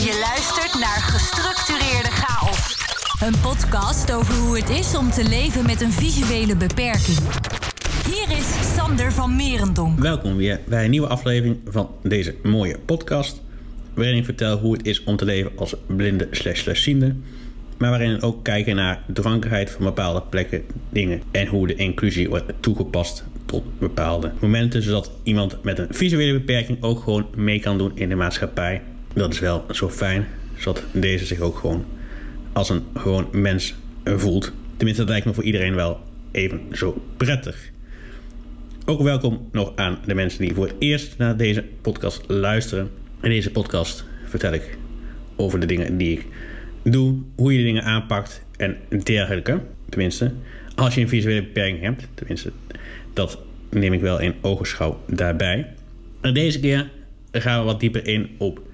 Je luistert naar Gestructureerde Chaos. Een podcast over hoe het is om te leven met een visuele beperking. Hier is Sander van Merendonk. Welkom weer bij een nieuwe aflevering van deze mooie podcast. Waarin ik vertel hoe het is om te leven als blinde slash slash ziende. Maar waarin we ook kijken naar de toegankelijkheid van bepaalde plekken, dingen. En hoe de inclusie wordt toegepast tot bepaalde momenten. Zodat iemand met een visuele beperking ook gewoon mee kan doen in de maatschappij. Dat is wel zo fijn. Zodat deze zich ook gewoon als een gewoon mens voelt. Tenminste, dat lijkt me voor iedereen wel even zo prettig. Ook welkom nog aan de mensen die voor het eerst naar deze podcast luisteren. In deze podcast vertel ik over de dingen die ik doe, hoe je de dingen aanpakt en dergelijke. Tenminste, als je een visuele beperking hebt, tenminste, dat neem ik wel in ogenschouw daarbij. En deze keer gaan we wat dieper in op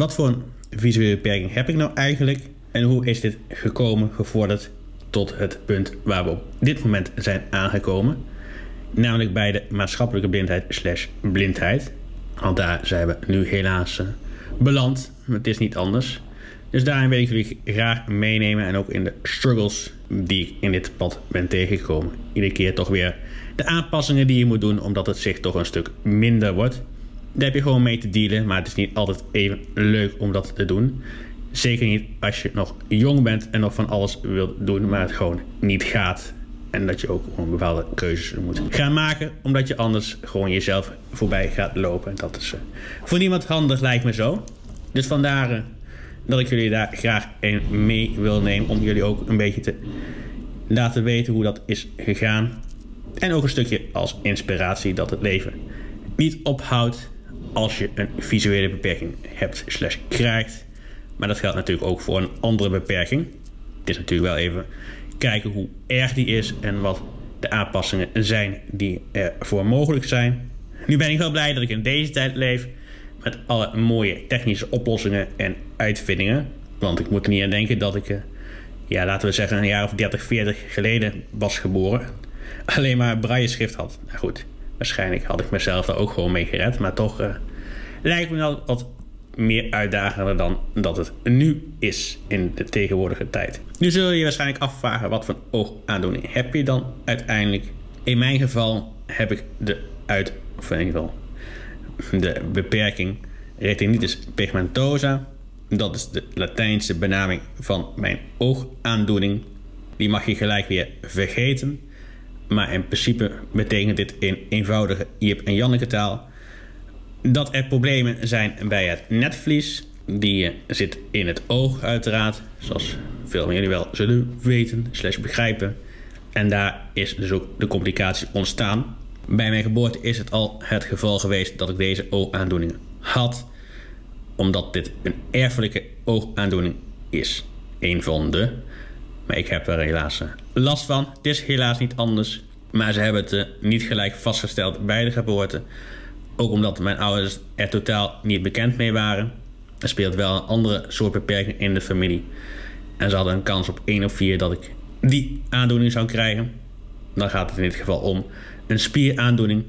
wat voor een visuele beperking heb ik nou eigenlijk en hoe is dit gekomen, gevorderd tot het punt waar we op dit moment zijn aangekomen. Namelijk bij de maatschappelijke blindheid slash blindheid. Want daar zijn we nu helaas uh, beland. Het is niet anders. Dus daarin wil ik jullie graag meenemen. En ook in de struggles die ik in dit pad ben tegengekomen. Iedere keer toch weer de aanpassingen die je moet doen. Omdat het zich toch een stuk minder wordt. Daar heb je gewoon mee te dealen. Maar het is niet altijd even leuk om dat te doen. Zeker niet als je nog jong bent en nog van alles wilt doen. Maar het gewoon niet gaat. En dat je ook gewoon bepaalde keuzes moet gaan maken. Omdat je anders gewoon jezelf voorbij gaat lopen. En dat is uh, voor niemand handig, lijkt me zo. Dus vandaar uh, dat ik jullie daar graag mee wil nemen. Om jullie ook een beetje te laten weten hoe dat is gegaan. En ook een stukje als inspiratie dat het leven niet ophoudt als je een visuele beperking hebt slash krijgt. Maar dat geldt natuurlijk ook voor een andere beperking. Het is natuurlijk wel even kijken hoe erg die is en wat de aanpassingen zijn die ervoor mogelijk zijn. Nu ben ik wel blij dat ik in deze tijd leef met alle mooie technische oplossingen en uitvindingen. Want ik moet er niet aan denken dat ik, eh, ja, laten we zeggen, een jaar of 30, 40 geleden was geboren. Alleen maar braille schrift had. Nou goed, waarschijnlijk had ik mezelf daar ook gewoon mee gered. Maar toch uh, lijkt me wel wat meer uitdagender dan dat het nu is in de tegenwoordige tijd. Nu zul je je waarschijnlijk afvragen wat voor oogaandoening heb je dan uiteindelijk. In mijn geval heb ik de uit, of in geval de beperking retinitis pigmentosa. Dat is de Latijnse benaming van mijn oogaandoening. Die mag je gelijk weer vergeten. Maar in principe betekent dit in eenvoudige Jip en Janneke taal dat er problemen zijn bij het netvlies. Die zit in het oog uiteraard, zoals veel van jullie wel zullen weten, slash begrijpen. En daar is dus ook de complicatie ontstaan. Bij mijn geboorte is het al het geval geweest dat ik deze oogaandoeningen had. Omdat dit een erfelijke oogaandoening is. Een van de. Maar ik heb er helaas last van. Het is helaas niet anders. Maar ze hebben het niet gelijk vastgesteld bij de geboorte. Ook omdat mijn ouders er totaal niet bekend mee waren. Er speelt wel een andere soort beperking in de familie. En ze hadden een kans op 1 of 4 dat ik die aandoening zou krijgen. Dan gaat het in dit geval om een spieraandoening.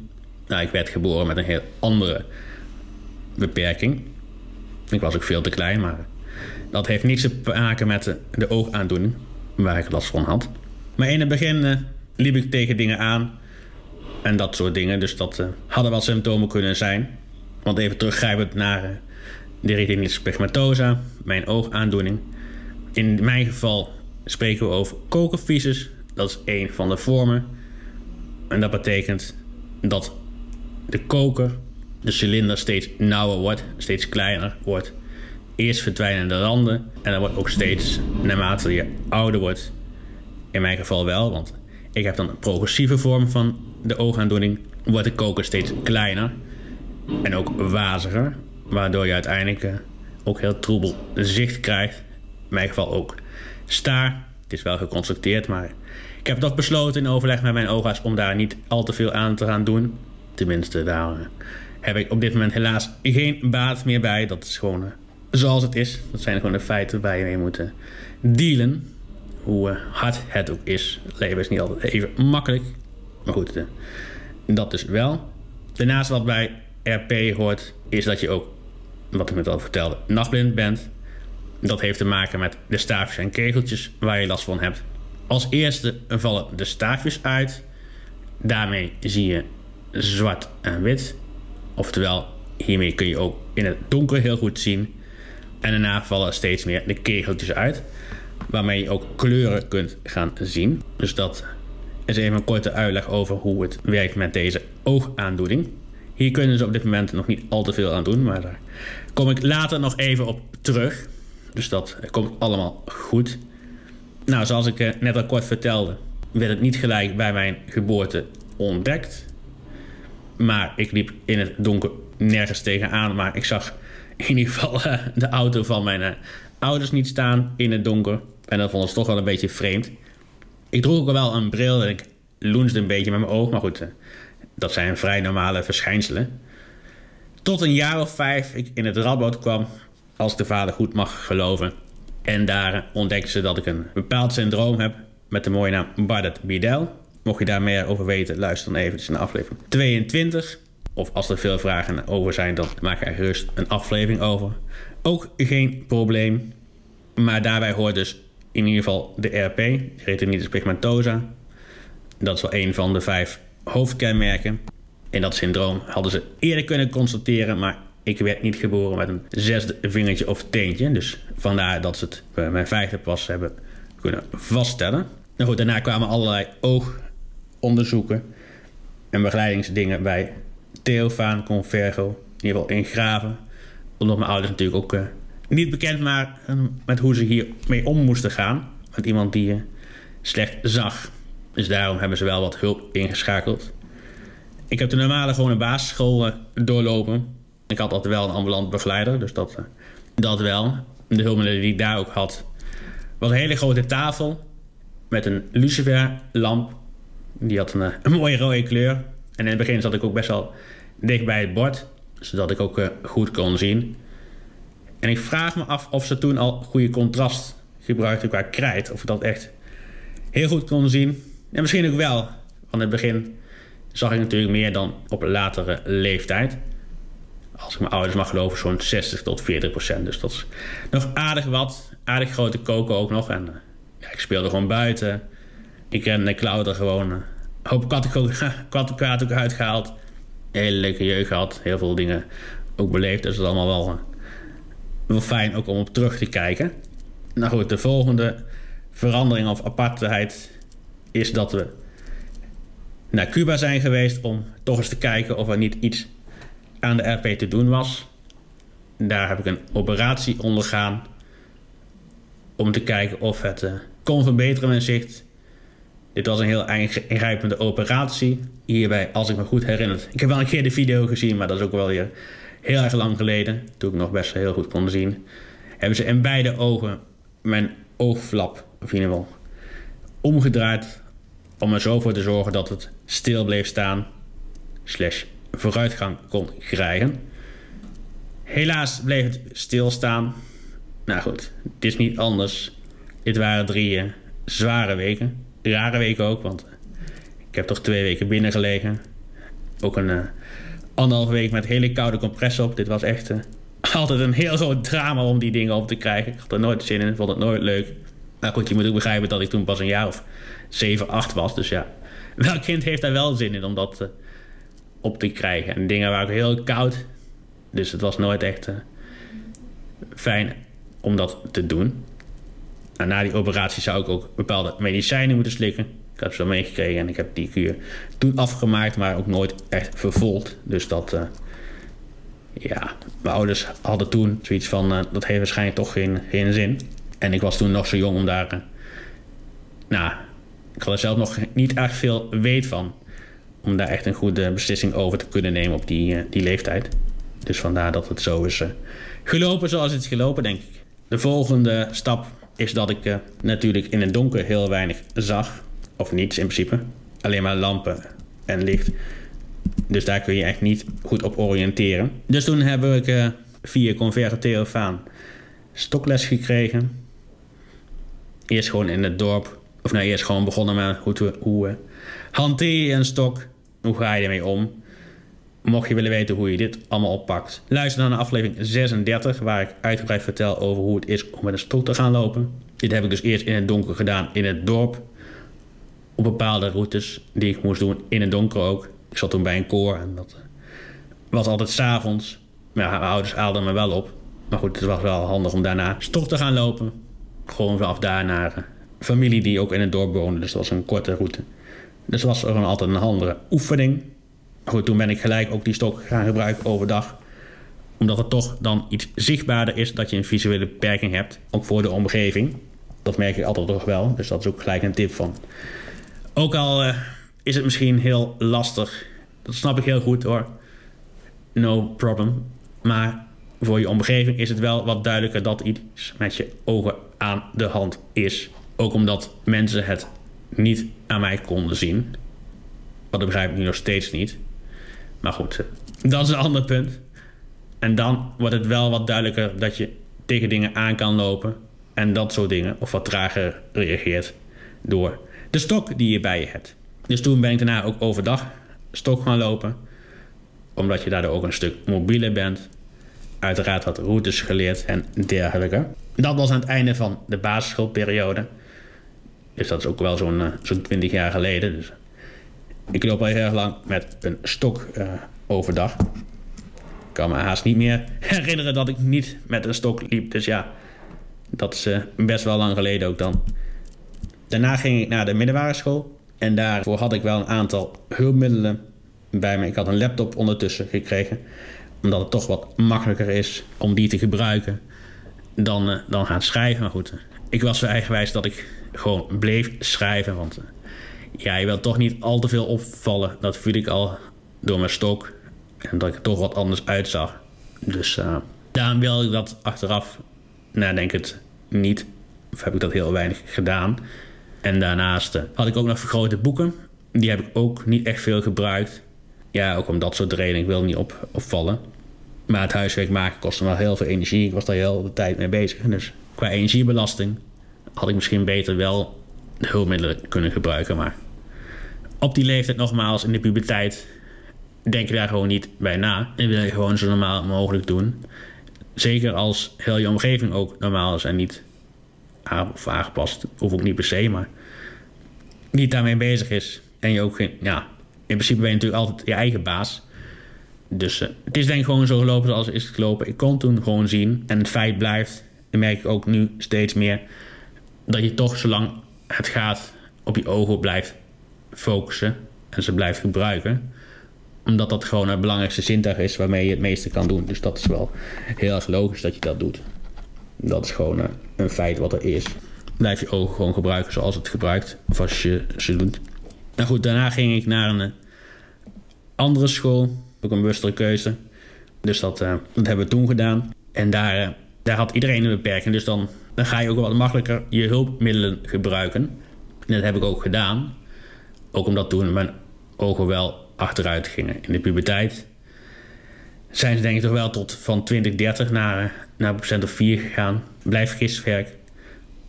Nou, ik werd geboren met een heel andere beperking. Ik was ook veel te klein, maar dat heeft niets te maken met de, de oogaandoening waar ik last van had. Maar in het begin uh, liep ik tegen dingen aan en dat soort dingen. Dus dat uh, hadden wel symptomen kunnen zijn. Want even teruggrijpend naar uh, de retinitis pigmentosa, mijn oogaandoening. In mijn geval spreken we over kokervisus. Dat is een van de vormen. En dat betekent dat de koker, de cilinder, steeds nauwer wordt, steeds kleiner wordt. Eerst verdwijnen de randen en dan wordt ook steeds, naarmate je ouder wordt, in mijn geval wel, want ik heb dan een progressieve vorm van de oogaandoening, wordt de koker steeds kleiner en ook waziger, waardoor je uiteindelijk uh, ook heel troebel zicht krijgt. In mijn geval ook staar. Het is wel geconstateerd, maar ik heb toch besloten in overleg met mijn oogarts om daar niet al te veel aan te gaan doen. Tenminste, daar uh, heb ik op dit moment helaas geen baat meer bij. Dat is gewoon uh, zoals het is. Dat zijn gewoon de feiten waar je mee moet dealen hoe uh, hard het ook is. Het leven is niet altijd even makkelijk. Maar goed, uh, dat dus wel. Daarnaast wat bij RP hoort, is dat je ook wat ik net al vertelde, nachtblind bent. Dat heeft te maken met de staafjes en kegeltjes waar je last van hebt. Als eerste vallen de staafjes uit. Daarmee zie je zwart en wit. Oftewel, hiermee kun je ook in het donker heel goed zien. En daarna vallen steeds meer de kegeltjes uit. Waarmee je ook kleuren kunt gaan zien. Dus dat is even een korte uitleg over hoe het werkt met deze oogaandoening. Hier kunnen ze op dit moment nog niet al te veel aan doen, maar daar kom ik later nog even op terug. Dus dat komt allemaal goed. Nou, zoals ik eh, net al kort vertelde, werd het niet gelijk bij mijn geboorte ontdekt. Maar ik liep in het donker nergens tegenaan. Maar ik zag in ieder geval uh, de auto van mijn uh, ouders niet staan in het donker. En dat vond ik toch wel een beetje vreemd. Ik droeg ook wel een bril en ik loensde een beetje met mijn oog. Maar goed, dat zijn vrij normale verschijnselen. Tot een jaar of vijf ik in het Radboud kwam, als de vader goed mag geloven. En daar ontdekten ze dat ik een bepaald syndroom heb met de mooie naam Bardet-Biedel. Mocht je daar meer over weten, luister dan eventjes naar aflevering 22. Of als er veel vragen over zijn, dan maak er gerust een aflevering over. Ook geen probleem. Maar daarbij hoort dus in ieder geval de RP, retinitis pigmentosa. Dat is wel een van de vijf hoofdkenmerken. En dat syndroom hadden ze eerder kunnen constateren, maar ik werd niet geboren met een zesde vingertje of teentje. Dus vandaar dat ze het bij mijn vijfde pas hebben kunnen vaststellen. Nou goed, daarna kwamen allerlei oogonderzoeken en begeleidingsdingen bij Theofaan, Convergo, in ieder geval in Graven. Omdat mijn ouders natuurlijk ook uh, niet bekend maar met hoe ze hiermee om moesten gaan. Met iemand die uh, slecht zag. Dus daarom hebben ze wel wat hulp ingeschakeld. Ik heb de normale gewone basisschool uh, doorlopen. Ik had altijd wel een ambulant begeleider, dus dat, dat wel. De hulpmiddelen die ik daar ook had, was een hele grote tafel met een luciferlamp. Die had een mooie rode kleur. En in het begin zat ik ook best wel dicht bij het bord, zodat ik ook uh, goed kon zien. En ik vraag me af of ze toen al goede contrast gebruikten qua krijt. Of ik dat echt heel goed kon zien. En misschien ook wel. Want in het begin zag ik natuurlijk meer dan op latere leeftijd. Als ik mijn ouders mag geloven, zo'n 60 tot 40 procent. Dus dat is nog aardig wat. Aardig grote koken ook nog. En ja, ik speelde gewoon buiten. Ik rende en klauwde gewoon. Hoop kattenkwaad ook uitgehaald. Hele leuke jeugd gehad. Heel veel dingen ook beleefd. Dus dat is allemaal wel, wel fijn ook om op terug te kijken. Nou goed, de volgende verandering of apartheid is dat we naar Cuba zijn geweest om toch eens te kijken of er niet iets aan de RP te doen was. Daar heb ik een operatie ondergaan om te kijken of het uh, kon verbeteren mijn zicht. Dit was een heel ingrijpende operatie. Hierbij, als ik me goed herinner. Ik heb wel een keer de video gezien, maar dat is ook wel weer heel erg lang geleden. Toen ik nog best heel goed kon zien. Hebben ze in beide ogen mijn oogflap, of in ieder geval, omgedraaid. Om er zo voor te zorgen dat het stil bleef staan. Slash vooruitgang kon krijgen. Helaas bleef het stilstaan. Nou goed, het is niet anders. Dit waren drie zware weken. Rare weken ook, want ik heb toch twee weken binnen gelegen. Ook een uh, anderhalve week met hele koude compress op. Dit was echt uh, altijd een heel groot drama om die dingen op te krijgen. Ik had er nooit zin in, vond het nooit leuk. Maar goed, je moet ook begrijpen dat ik toen pas een jaar of 7, 8 was. Dus ja, welk kind heeft daar wel zin in om dat uh, op te krijgen? En dingen waren ook heel koud. Dus het was nooit echt fijn om dat te doen. Nou, na die operatie zou ik ook bepaalde medicijnen moeten slikken. Ik heb ze meegekregen en ik heb die kuur toen afgemaakt, maar ook nooit echt vervolgd. Dus dat, uh, ja, mijn ouders hadden toen zoiets van, uh, dat heeft waarschijnlijk toch geen, geen zin. En ik was toen nog zo jong om daar, uh, nou, ik had er zelf nog niet echt veel weet van. Om daar echt een goede beslissing over te kunnen nemen op die, die leeftijd. Dus vandaar dat het zo is gelopen zoals het is gelopen, denk ik. De volgende stap is dat ik uh, natuurlijk in het donker heel weinig zag. Of niets in principe. Alleen maar lampen en licht. Dus daar kun je echt niet goed op oriënteren. Dus toen heb ik uh, via Converge Theofaan stokles gekregen. Eerst gewoon in het dorp. Of nou, eerst gewoon begonnen met hoe, hoe uh, hanteer je een stok? Hoe ga je ermee om? Mocht je willen weten hoe je dit allemaal oppakt, luister dan naar aflevering 36, waar ik uitgebreid vertel over hoe het is om met een stok te gaan lopen. Dit heb ik dus eerst in het donker gedaan in het dorp. Op bepaalde routes die ik moest doen in het donker ook. Ik zat toen bij een koor en dat eh, was altijd s'avonds. Ja, mijn ouders haalden me wel op. Maar goed, het was wel handig om daarna stok te gaan lopen. Gewoon vanaf daar naar eh, familie die ook in het dorp woonde. Dus dat was een korte route. Dus was er altijd een andere oefening. Goed, toen ben ik gelijk ook die stok gaan gebruiken overdag. Omdat het toch dan iets zichtbaarder is dat je een visuele beperking hebt. Ook voor de omgeving. Dat merk ik altijd toch wel. Dus dat is ook gelijk een tip van. Ook al uh, is het misschien heel lastig. Dat snap ik heel goed hoor. No problem. Maar voor je omgeving is het wel wat duidelijker dat iets met je ogen aan de hand is. Ook omdat mensen het niet aan mij konden zien. Wat begrijp ik nu nog steeds niet. Maar goed, dat is een ander punt. En dan wordt het wel wat duidelijker dat je tegen dingen aan kan lopen. En dat soort dingen. Of wat trager reageert door de stok die je bij je hebt. Dus toen ben ik daarna ook overdag stok gaan lopen. Omdat je daardoor ook een stuk mobieler bent. Uiteraard wat routes geleerd en dergelijke. Dat was aan het einde van de basisschoolperiode. Dus dat is ook wel zo'n uh, zo'n 20 jaar geleden. Dus ik loop al heel erg lang met een stok uh, overdag. Ik kan me haast niet meer herinneren dat ik niet met een stok liep. Dus ja, dat is uh, best wel lang geleden ook dan. Daarna ging ik naar de middelbare school. En daarvoor had ik wel een aantal hulpmiddelen bij me. Ik had een laptop ondertussen gekregen. Omdat het toch wat makkelijker is om die te gebruiken dan, uh, dan gaan schrijven. Maar goed, ik was zo eigenwijs dat ik gewoon bleef schrijven. Want ja, je wilt toch niet al te veel opvallen. Dat viel ik al door mijn stok. En dat ik er toch wat anders uitzag. Dus uh, daarom wilde ik dat achteraf, denk het niet. Of heb ik dat heel weinig gedaan. En daarnaast uh, had ik ook nog vergrote boeken. Die heb ik ook niet echt veel gebruikt. Ja, ook om dat soort redenen. Ik wil niet op, opvallen. Maar het huiswerk maken kostte wel heel veel energie. Ik was daar heel de tijd mee bezig. Dus qua energiebelasting had ik misschien beter wel hulpmiddelen kunnen gebruiken. Maar op die leeftijd nogmaals, in de puberteit, denk je daar gewoon niet bij na. En wil je gewoon zo normaal mogelijk doen. Zeker als heel je omgeving ook normaal is en niet of aangepast. Hoef ook niet per se, maar niet daarmee bezig is. En je ook geen, ja, in principe ben je natuurlijk altijd je eigen baas. Dus uh, het is denk ik gewoon zo gelopen zoals het is gelopen. Ik kon toen gewoon zien. En het feit blijft, en merk ik ook nu steeds meer, dat je toch zolang het gaat op je ogen blijft focussen en ze blijft gebruiken. Omdat dat gewoon het belangrijkste zintuig is waarmee je het meeste kan doen. Dus dat is wel heel erg logisch dat je dat doet. Dat is gewoon een feit wat er is. Blijf je ogen gewoon gebruiken zoals het gebruikt. Of als je ze doet. Nou goed, daarna ging ik naar een andere school. Ook een bewustere keuze. Dus dat, uh, dat hebben we toen gedaan. En daar, uh, daar had iedereen een beperking. Dus dan, dan ga je ook wat makkelijker je hulpmiddelen gebruiken. En dat heb ik ook gedaan. Ook omdat toen mijn ogen wel achteruit gingen. In de puberteit zijn ze denk ik toch wel tot van 2030 naar, naar procent of 4 gegaan. Blijf gistwerk.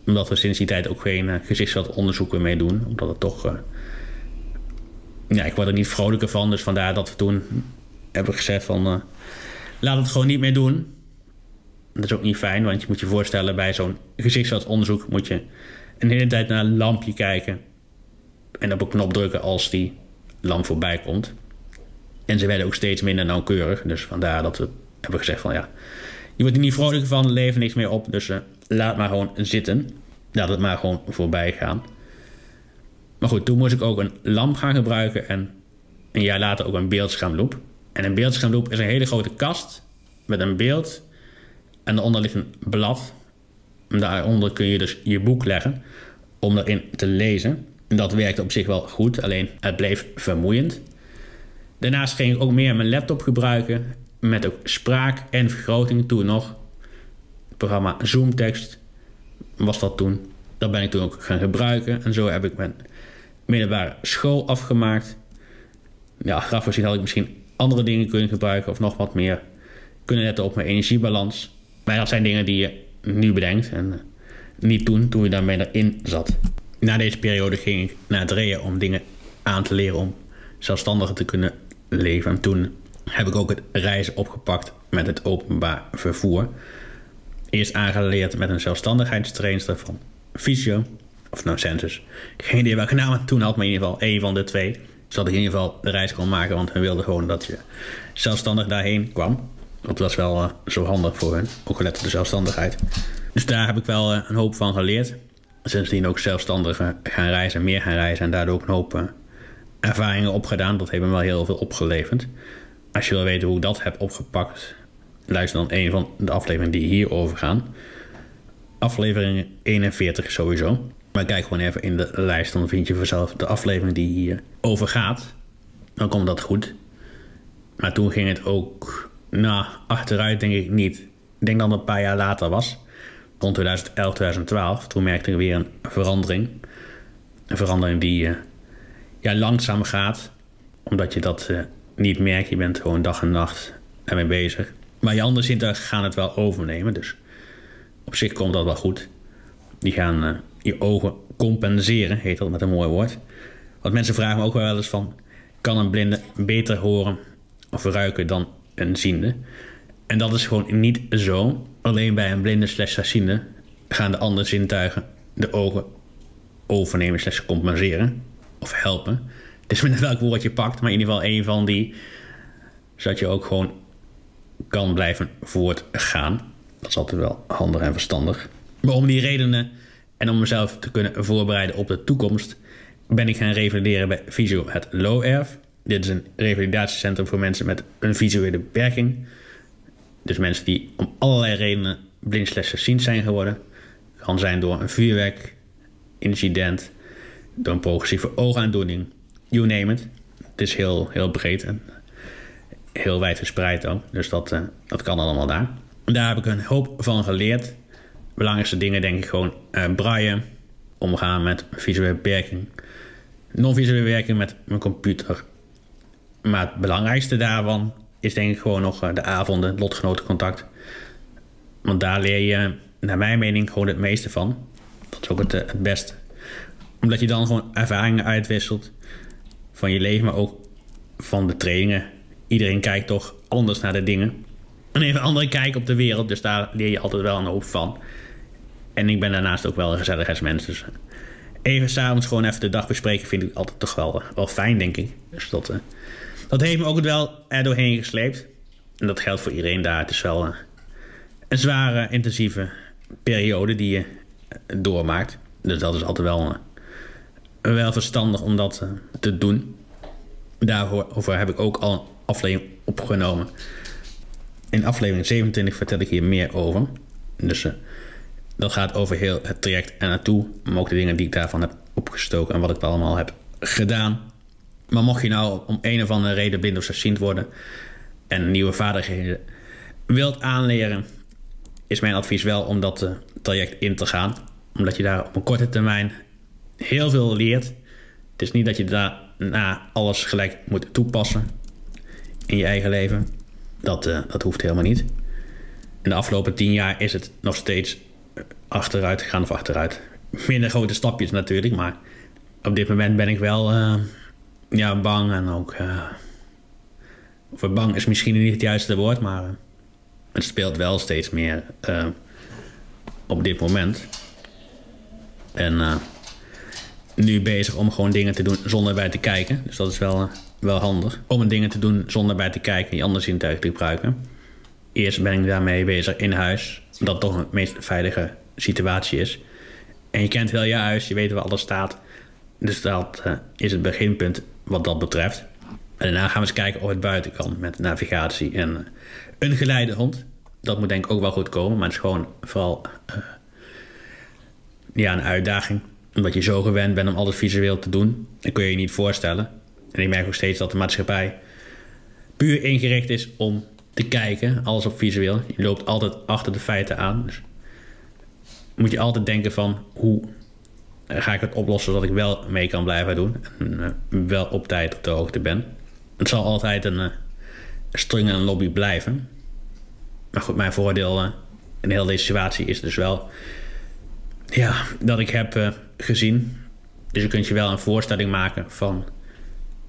Omdat we sinds die tijd ook geen uh, gezichtsveldonderzoeken mee doen. Omdat het toch... Uh, ja, ik word er niet vrolijker van. Dus vandaar dat we toen hebben gezegd van... Uh, laat het gewoon niet meer doen. Dat is ook niet fijn, want je moet je voorstellen... bij zo'n gezichtsveldonderzoek moet je een hele tijd naar een lampje kijken... en op een knop drukken als die lamp voorbij komt. En ze werden ook steeds minder nauwkeurig. Dus vandaar dat we hebben gezegd van ja... je wordt er niet vrolijk van, leven niks meer op. Dus uh, laat maar gewoon zitten. Laat het maar gewoon voorbij gaan. Maar goed, toen moest ik ook een lamp gaan gebruiken... en een jaar later ook een beeldschermloop. En een beeldschermloop is een hele grote kast met een beeld... en daaronder ligt een blad. Daaronder kun je dus je boek leggen om erin te lezen. En dat werkte op zich wel goed, alleen het bleef vermoeiend. Daarnaast ging ik ook meer mijn laptop gebruiken. Met ook spraak en vergroting toen nog. Het programma Zoomtekst was dat toen. Dat ben ik toen ook gaan gebruiken. En zo heb ik mijn middelbare school afgemaakt. Ja, graf gezien had ik misschien andere dingen kunnen gebruiken of nog wat meer kunnen letten op mijn energiebalans. Maar dat zijn dingen die je nu bedenkt en niet toen, toen je daarmee erin zat. Na deze periode ging ik naar REA om dingen aan te leren om zelfstandiger te kunnen leven. En toen heb ik ook het reizen opgepakt met het openbaar vervoer. Eerst aangeleerd met een zelfstandigheidstrainster van Fysio, of nou Census. Geen idee welke naam toen had, maar in ieder geval één van de twee. Zodat ik in ieder geval de reis kon maken, want we wilden gewoon dat je zelfstandig daarheen kwam. Dat was wel uh, zo handig voor hen, ook gelet op de zelfstandigheid. Dus daar heb ik wel uh, een hoop van geleerd. Sindsdien ook zelfstandig uh, gaan reizen, meer gaan reizen en daardoor ook een hoop ervaringen opgedaan. Dat heeft me wel heel veel opgeleverd. Als je wil weten hoe ik dat heb opgepakt, luister dan een van de afleveringen die hierover gaan. Aflevering 41 sowieso. Maar kijk gewoon even in de lijst, dan vind je vanzelf de aflevering die hierover gaat. Dan komt dat goed. Maar toen ging het ook, nou, achteruit denk ik niet. Ik denk dat het een paar jaar later was. Rond 2011, 2012. Toen merkte ik weer een verandering. Een verandering die uh, ja, langzaam gaat. Omdat je dat uh, niet merkt. Je bent gewoon dag en nacht ermee bezig. Maar je andere zintuigen gaan het wel overnemen. Dus op zich komt dat wel goed. Die gaan uh, je ogen compenseren, heet dat met een mooi woord. Want mensen vragen me ook wel eens van... kan een blinde beter horen of ruiken dan een ziende? En dat is gewoon niet zo. Alleen bij een blinde slash gaan de andere zintuigen de ogen overnemen slash compenseren. Of helpen. Het is met welk woord je pakt, maar in ieder geval een van die... zodat je ook gewoon kan blijven voortgaan. Dat is altijd wel handig en verstandig. Maar om die redenen en om mezelf te kunnen voorbereiden op de toekomst, ben ik gaan revalideren bij Visio het Low Erf. Dit is een revalidatiecentrum voor mensen met een visuele beperking. Dus mensen die om allerlei redenen blind zijn geworden. Kan zijn door een vuurwerk, incident, door een progressieve oogaandoening, you name it. Het is heel, heel breed en heel wijd verspreid ook. Dus dat, uh, dat kan allemaal daar. Daar heb ik een hoop van geleerd. Belangrijkste dingen denk ik gewoon uh, omgaan met visuele beperking, non-visuele werking met mijn computer. Maar het belangrijkste daarvan is denk ik gewoon nog uh, de avonden, lotgenotencontact. Want daar leer je, naar mijn mening, gewoon het meeste van. Dat is ook het, het beste. Omdat je dan gewoon ervaringen uitwisselt van je leven, maar ook van de trainingen. Iedereen kijkt toch anders naar de dingen een even andere kijk op de wereld. Dus daar leer je altijd wel een hoop van. En ik ben daarnaast ook wel een gezelligheidsmens. Dus even s'avonds gewoon even de dag bespreken vind ik altijd toch wel, wel fijn, denk ik. Dus dat, dat heeft me ook wel er doorheen gesleept. En dat geldt voor iedereen daar. Het is wel uh, een zware, intensieve periode die je doormaakt. Dus dat is altijd wel, uh, wel verstandig om dat te doen. Daarover heb ik ook al een aflevering opgenomen in aflevering 27 vertel ik hier meer over. Dus dat gaat over heel het traject en naartoe. Maar ook de dingen die ik daarvan heb opgestoken en wat ik allemaal heb gedaan. Maar mocht je nou om een of andere reden blind of worden en nieuwe vaardigheden wilt aanleren, is mijn advies wel om dat uh, traject in te gaan. Omdat je daar op een korte termijn heel veel leert. Het is niet dat je daarna alles gelijk moet toepassen in je eigen leven. Dat, uh, dat hoeft helemaal niet. In de afgelopen tien jaar is het nog steeds achteruit gegaan of achteruit. Minder grote stapjes natuurlijk, maar op dit moment ben ik wel ja, bang en ook. Uh, of bang is misschien niet het juiste woord, maar het speelt wel steeds meer op dit moment. En nu bezig om gewoon dingen te doen zonder bij te kijken. Dus dat is wel wel handig om dingen te doen zonder bij te kijken, je andere zintuigen te gebruiken. Eerst ben ik daarmee bezig in huis, dat toch een meest veilige situatie is. En je kent heel je huis, je weet waar alles staat. Dus dat is het beginpunt wat dat betreft. En daarna gaan we eens kijken of het buiten kan met navigatie en uh, een geleidehond. Dat moet denk ik ook wel goed komen, maar het is gewoon vooral uh, ja, een uitdaging. Omdat je zo gewend bent om alles visueel te doen, dan kun je je niet voorstellen en ik merk ook steeds dat de maatschappij puur ingericht is om te kijken, alles op visueel. Je loopt altijd achter de feiten aan. Dus moet je altijd denken van hoe ga ik het oplossen zodat ik wel mee kan blijven doen. En uh, wel op tijd op de hoogte ben. Het zal altijd een uh, string en lobby blijven. Maar goed, mijn voordeel in heel deze situatie is dus wel... Ja, dat ik heb gezien. Dus je kunt je wel een voorstelling maken van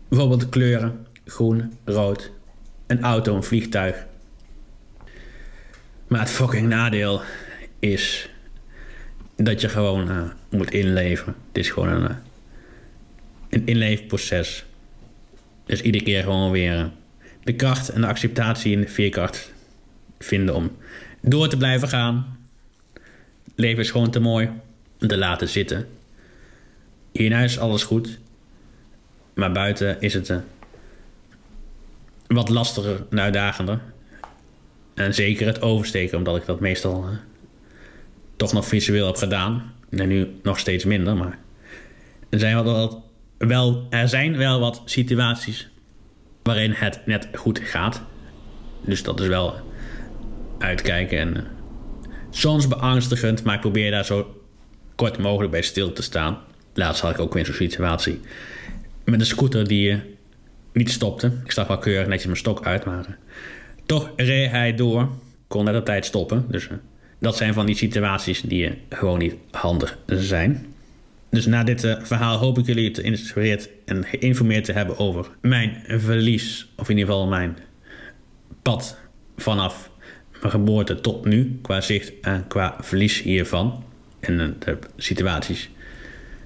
bijvoorbeeld de kleuren groen, rood, een auto, een vliegtuig. Maar het fucking nadeel is dat je gewoon moet inleven. Het is gewoon een, uh, een inleefproces. Dus iedere keer gewoon weer uh, de kracht en de acceptatie in de veerkracht vinden om door te blijven gaan. leven is gewoon te mooi om te laten zitten. Hier in huis is alles goed. Maar buiten is het wat lastiger en uitdagender. En zeker het oversteken, omdat ik dat meestal toch nog visueel heb gedaan. En nu nog steeds minder, maar er zijn wel, wat, wel, er zijn wel wat situaties waarin het net goed gaat. Dus dat is wel uitkijken en uh, soms beangstigend, maar ik probeer daar zo kort mogelijk bij stil te staan. Laatst had ik ook weer zo'n situatie met een scooter die uh, niet stopte. Ik stak wel keurig netjes mijn stok uit, maar uh, toch reed hij door. Kon net op tijd stoppen, dus dat zijn van die situaties die gewoon niet handig zijn. Dus na dit uh, verhaal hoop ik jullie geïnspireerd en geïnformeerd te hebben over mijn verlies. Of in ieder geval mijn pad vanaf mijn geboorte tot nu. Qua zicht en qua verlies hiervan. En uh, de situaties,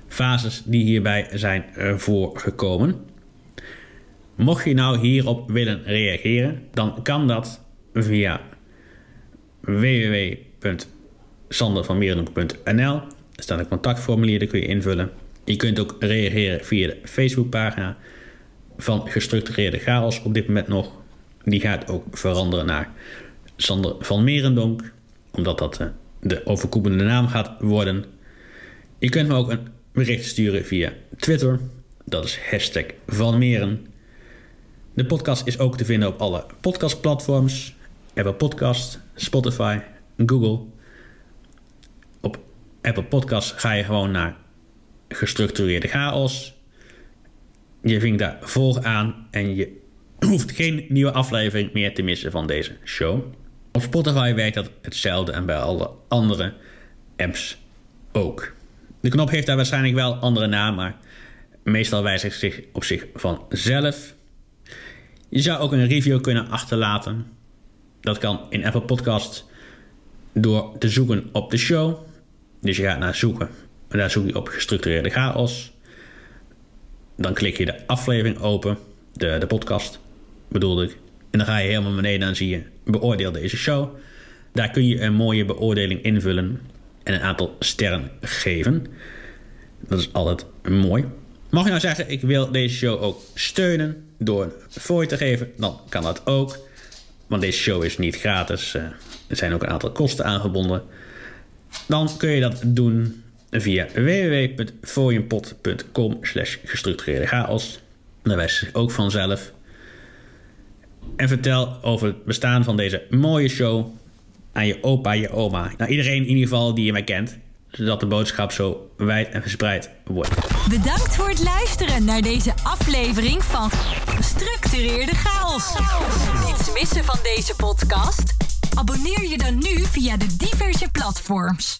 fases die hierbij zijn voorgekomen. Mocht je nou hierop willen reageren, dan kan dat via www www.sandervanmerenhoek.nl. Er staat een contactformulier, dat kun je invullen. Je kunt ook reageren via de Facebookpagina van Gestructureerde Chaos op dit moment nog. Die gaat ook veranderen naar Sander van Merendonk, omdat dat eh, de overkoepelende naam gaat worden. Je kunt me ook een bericht sturen via Twitter. Dat is hashtag Van Meren. De podcast is ook te vinden op alle podcastplatforms. Apple Podcast, Spotify, Google. Op Apple Podcasts ga je gewoon naar gestructureerde chaos. Je vinkt daar volg aan en je hoeft geen nieuwe aflevering meer te missen van deze show. Op Spotify werkt dat hetzelfde en bij alle andere apps ook. De knop heeft daar waarschijnlijk wel andere naam, maar meestal wijzigt zich op zich vanzelf. Je zou ook een review kunnen achterlaten. Dat kan in Apple Podcasts door te zoeken op de show. Dus je gaat naar zoeken. En daar zoek je op gestructureerde chaos. Dan klik je de aflevering open, de, de podcast bedoelde ik. En dan ga je helemaal beneden en dan zie je beoordeel deze show. Daar kun je een mooie beoordeling invullen en een aantal sterren geven. Dat is altijd mooi. Mag je nou zeggen, ik wil deze show ook steunen door een fooi te geven, dan kan dat ook. Want deze show is niet gratis. Uh, er zijn ook een aantal kosten aangebonden. Dan kun je dat doen via www.fooienpot.com slash gestructureerde chaos. Daar wijst zich ook vanzelf. En vertel over het bestaan van deze mooie show aan je opa, je oma. Nou, iedereen in ieder geval die je mij kent. Zodat de boodschap zo wijd en verspreid wordt. Bedankt voor het luisteren naar deze aflevering van Gestructureerde Chaos. Niets missen van deze podcast? Abonneer je dan nu via de diverse platforms.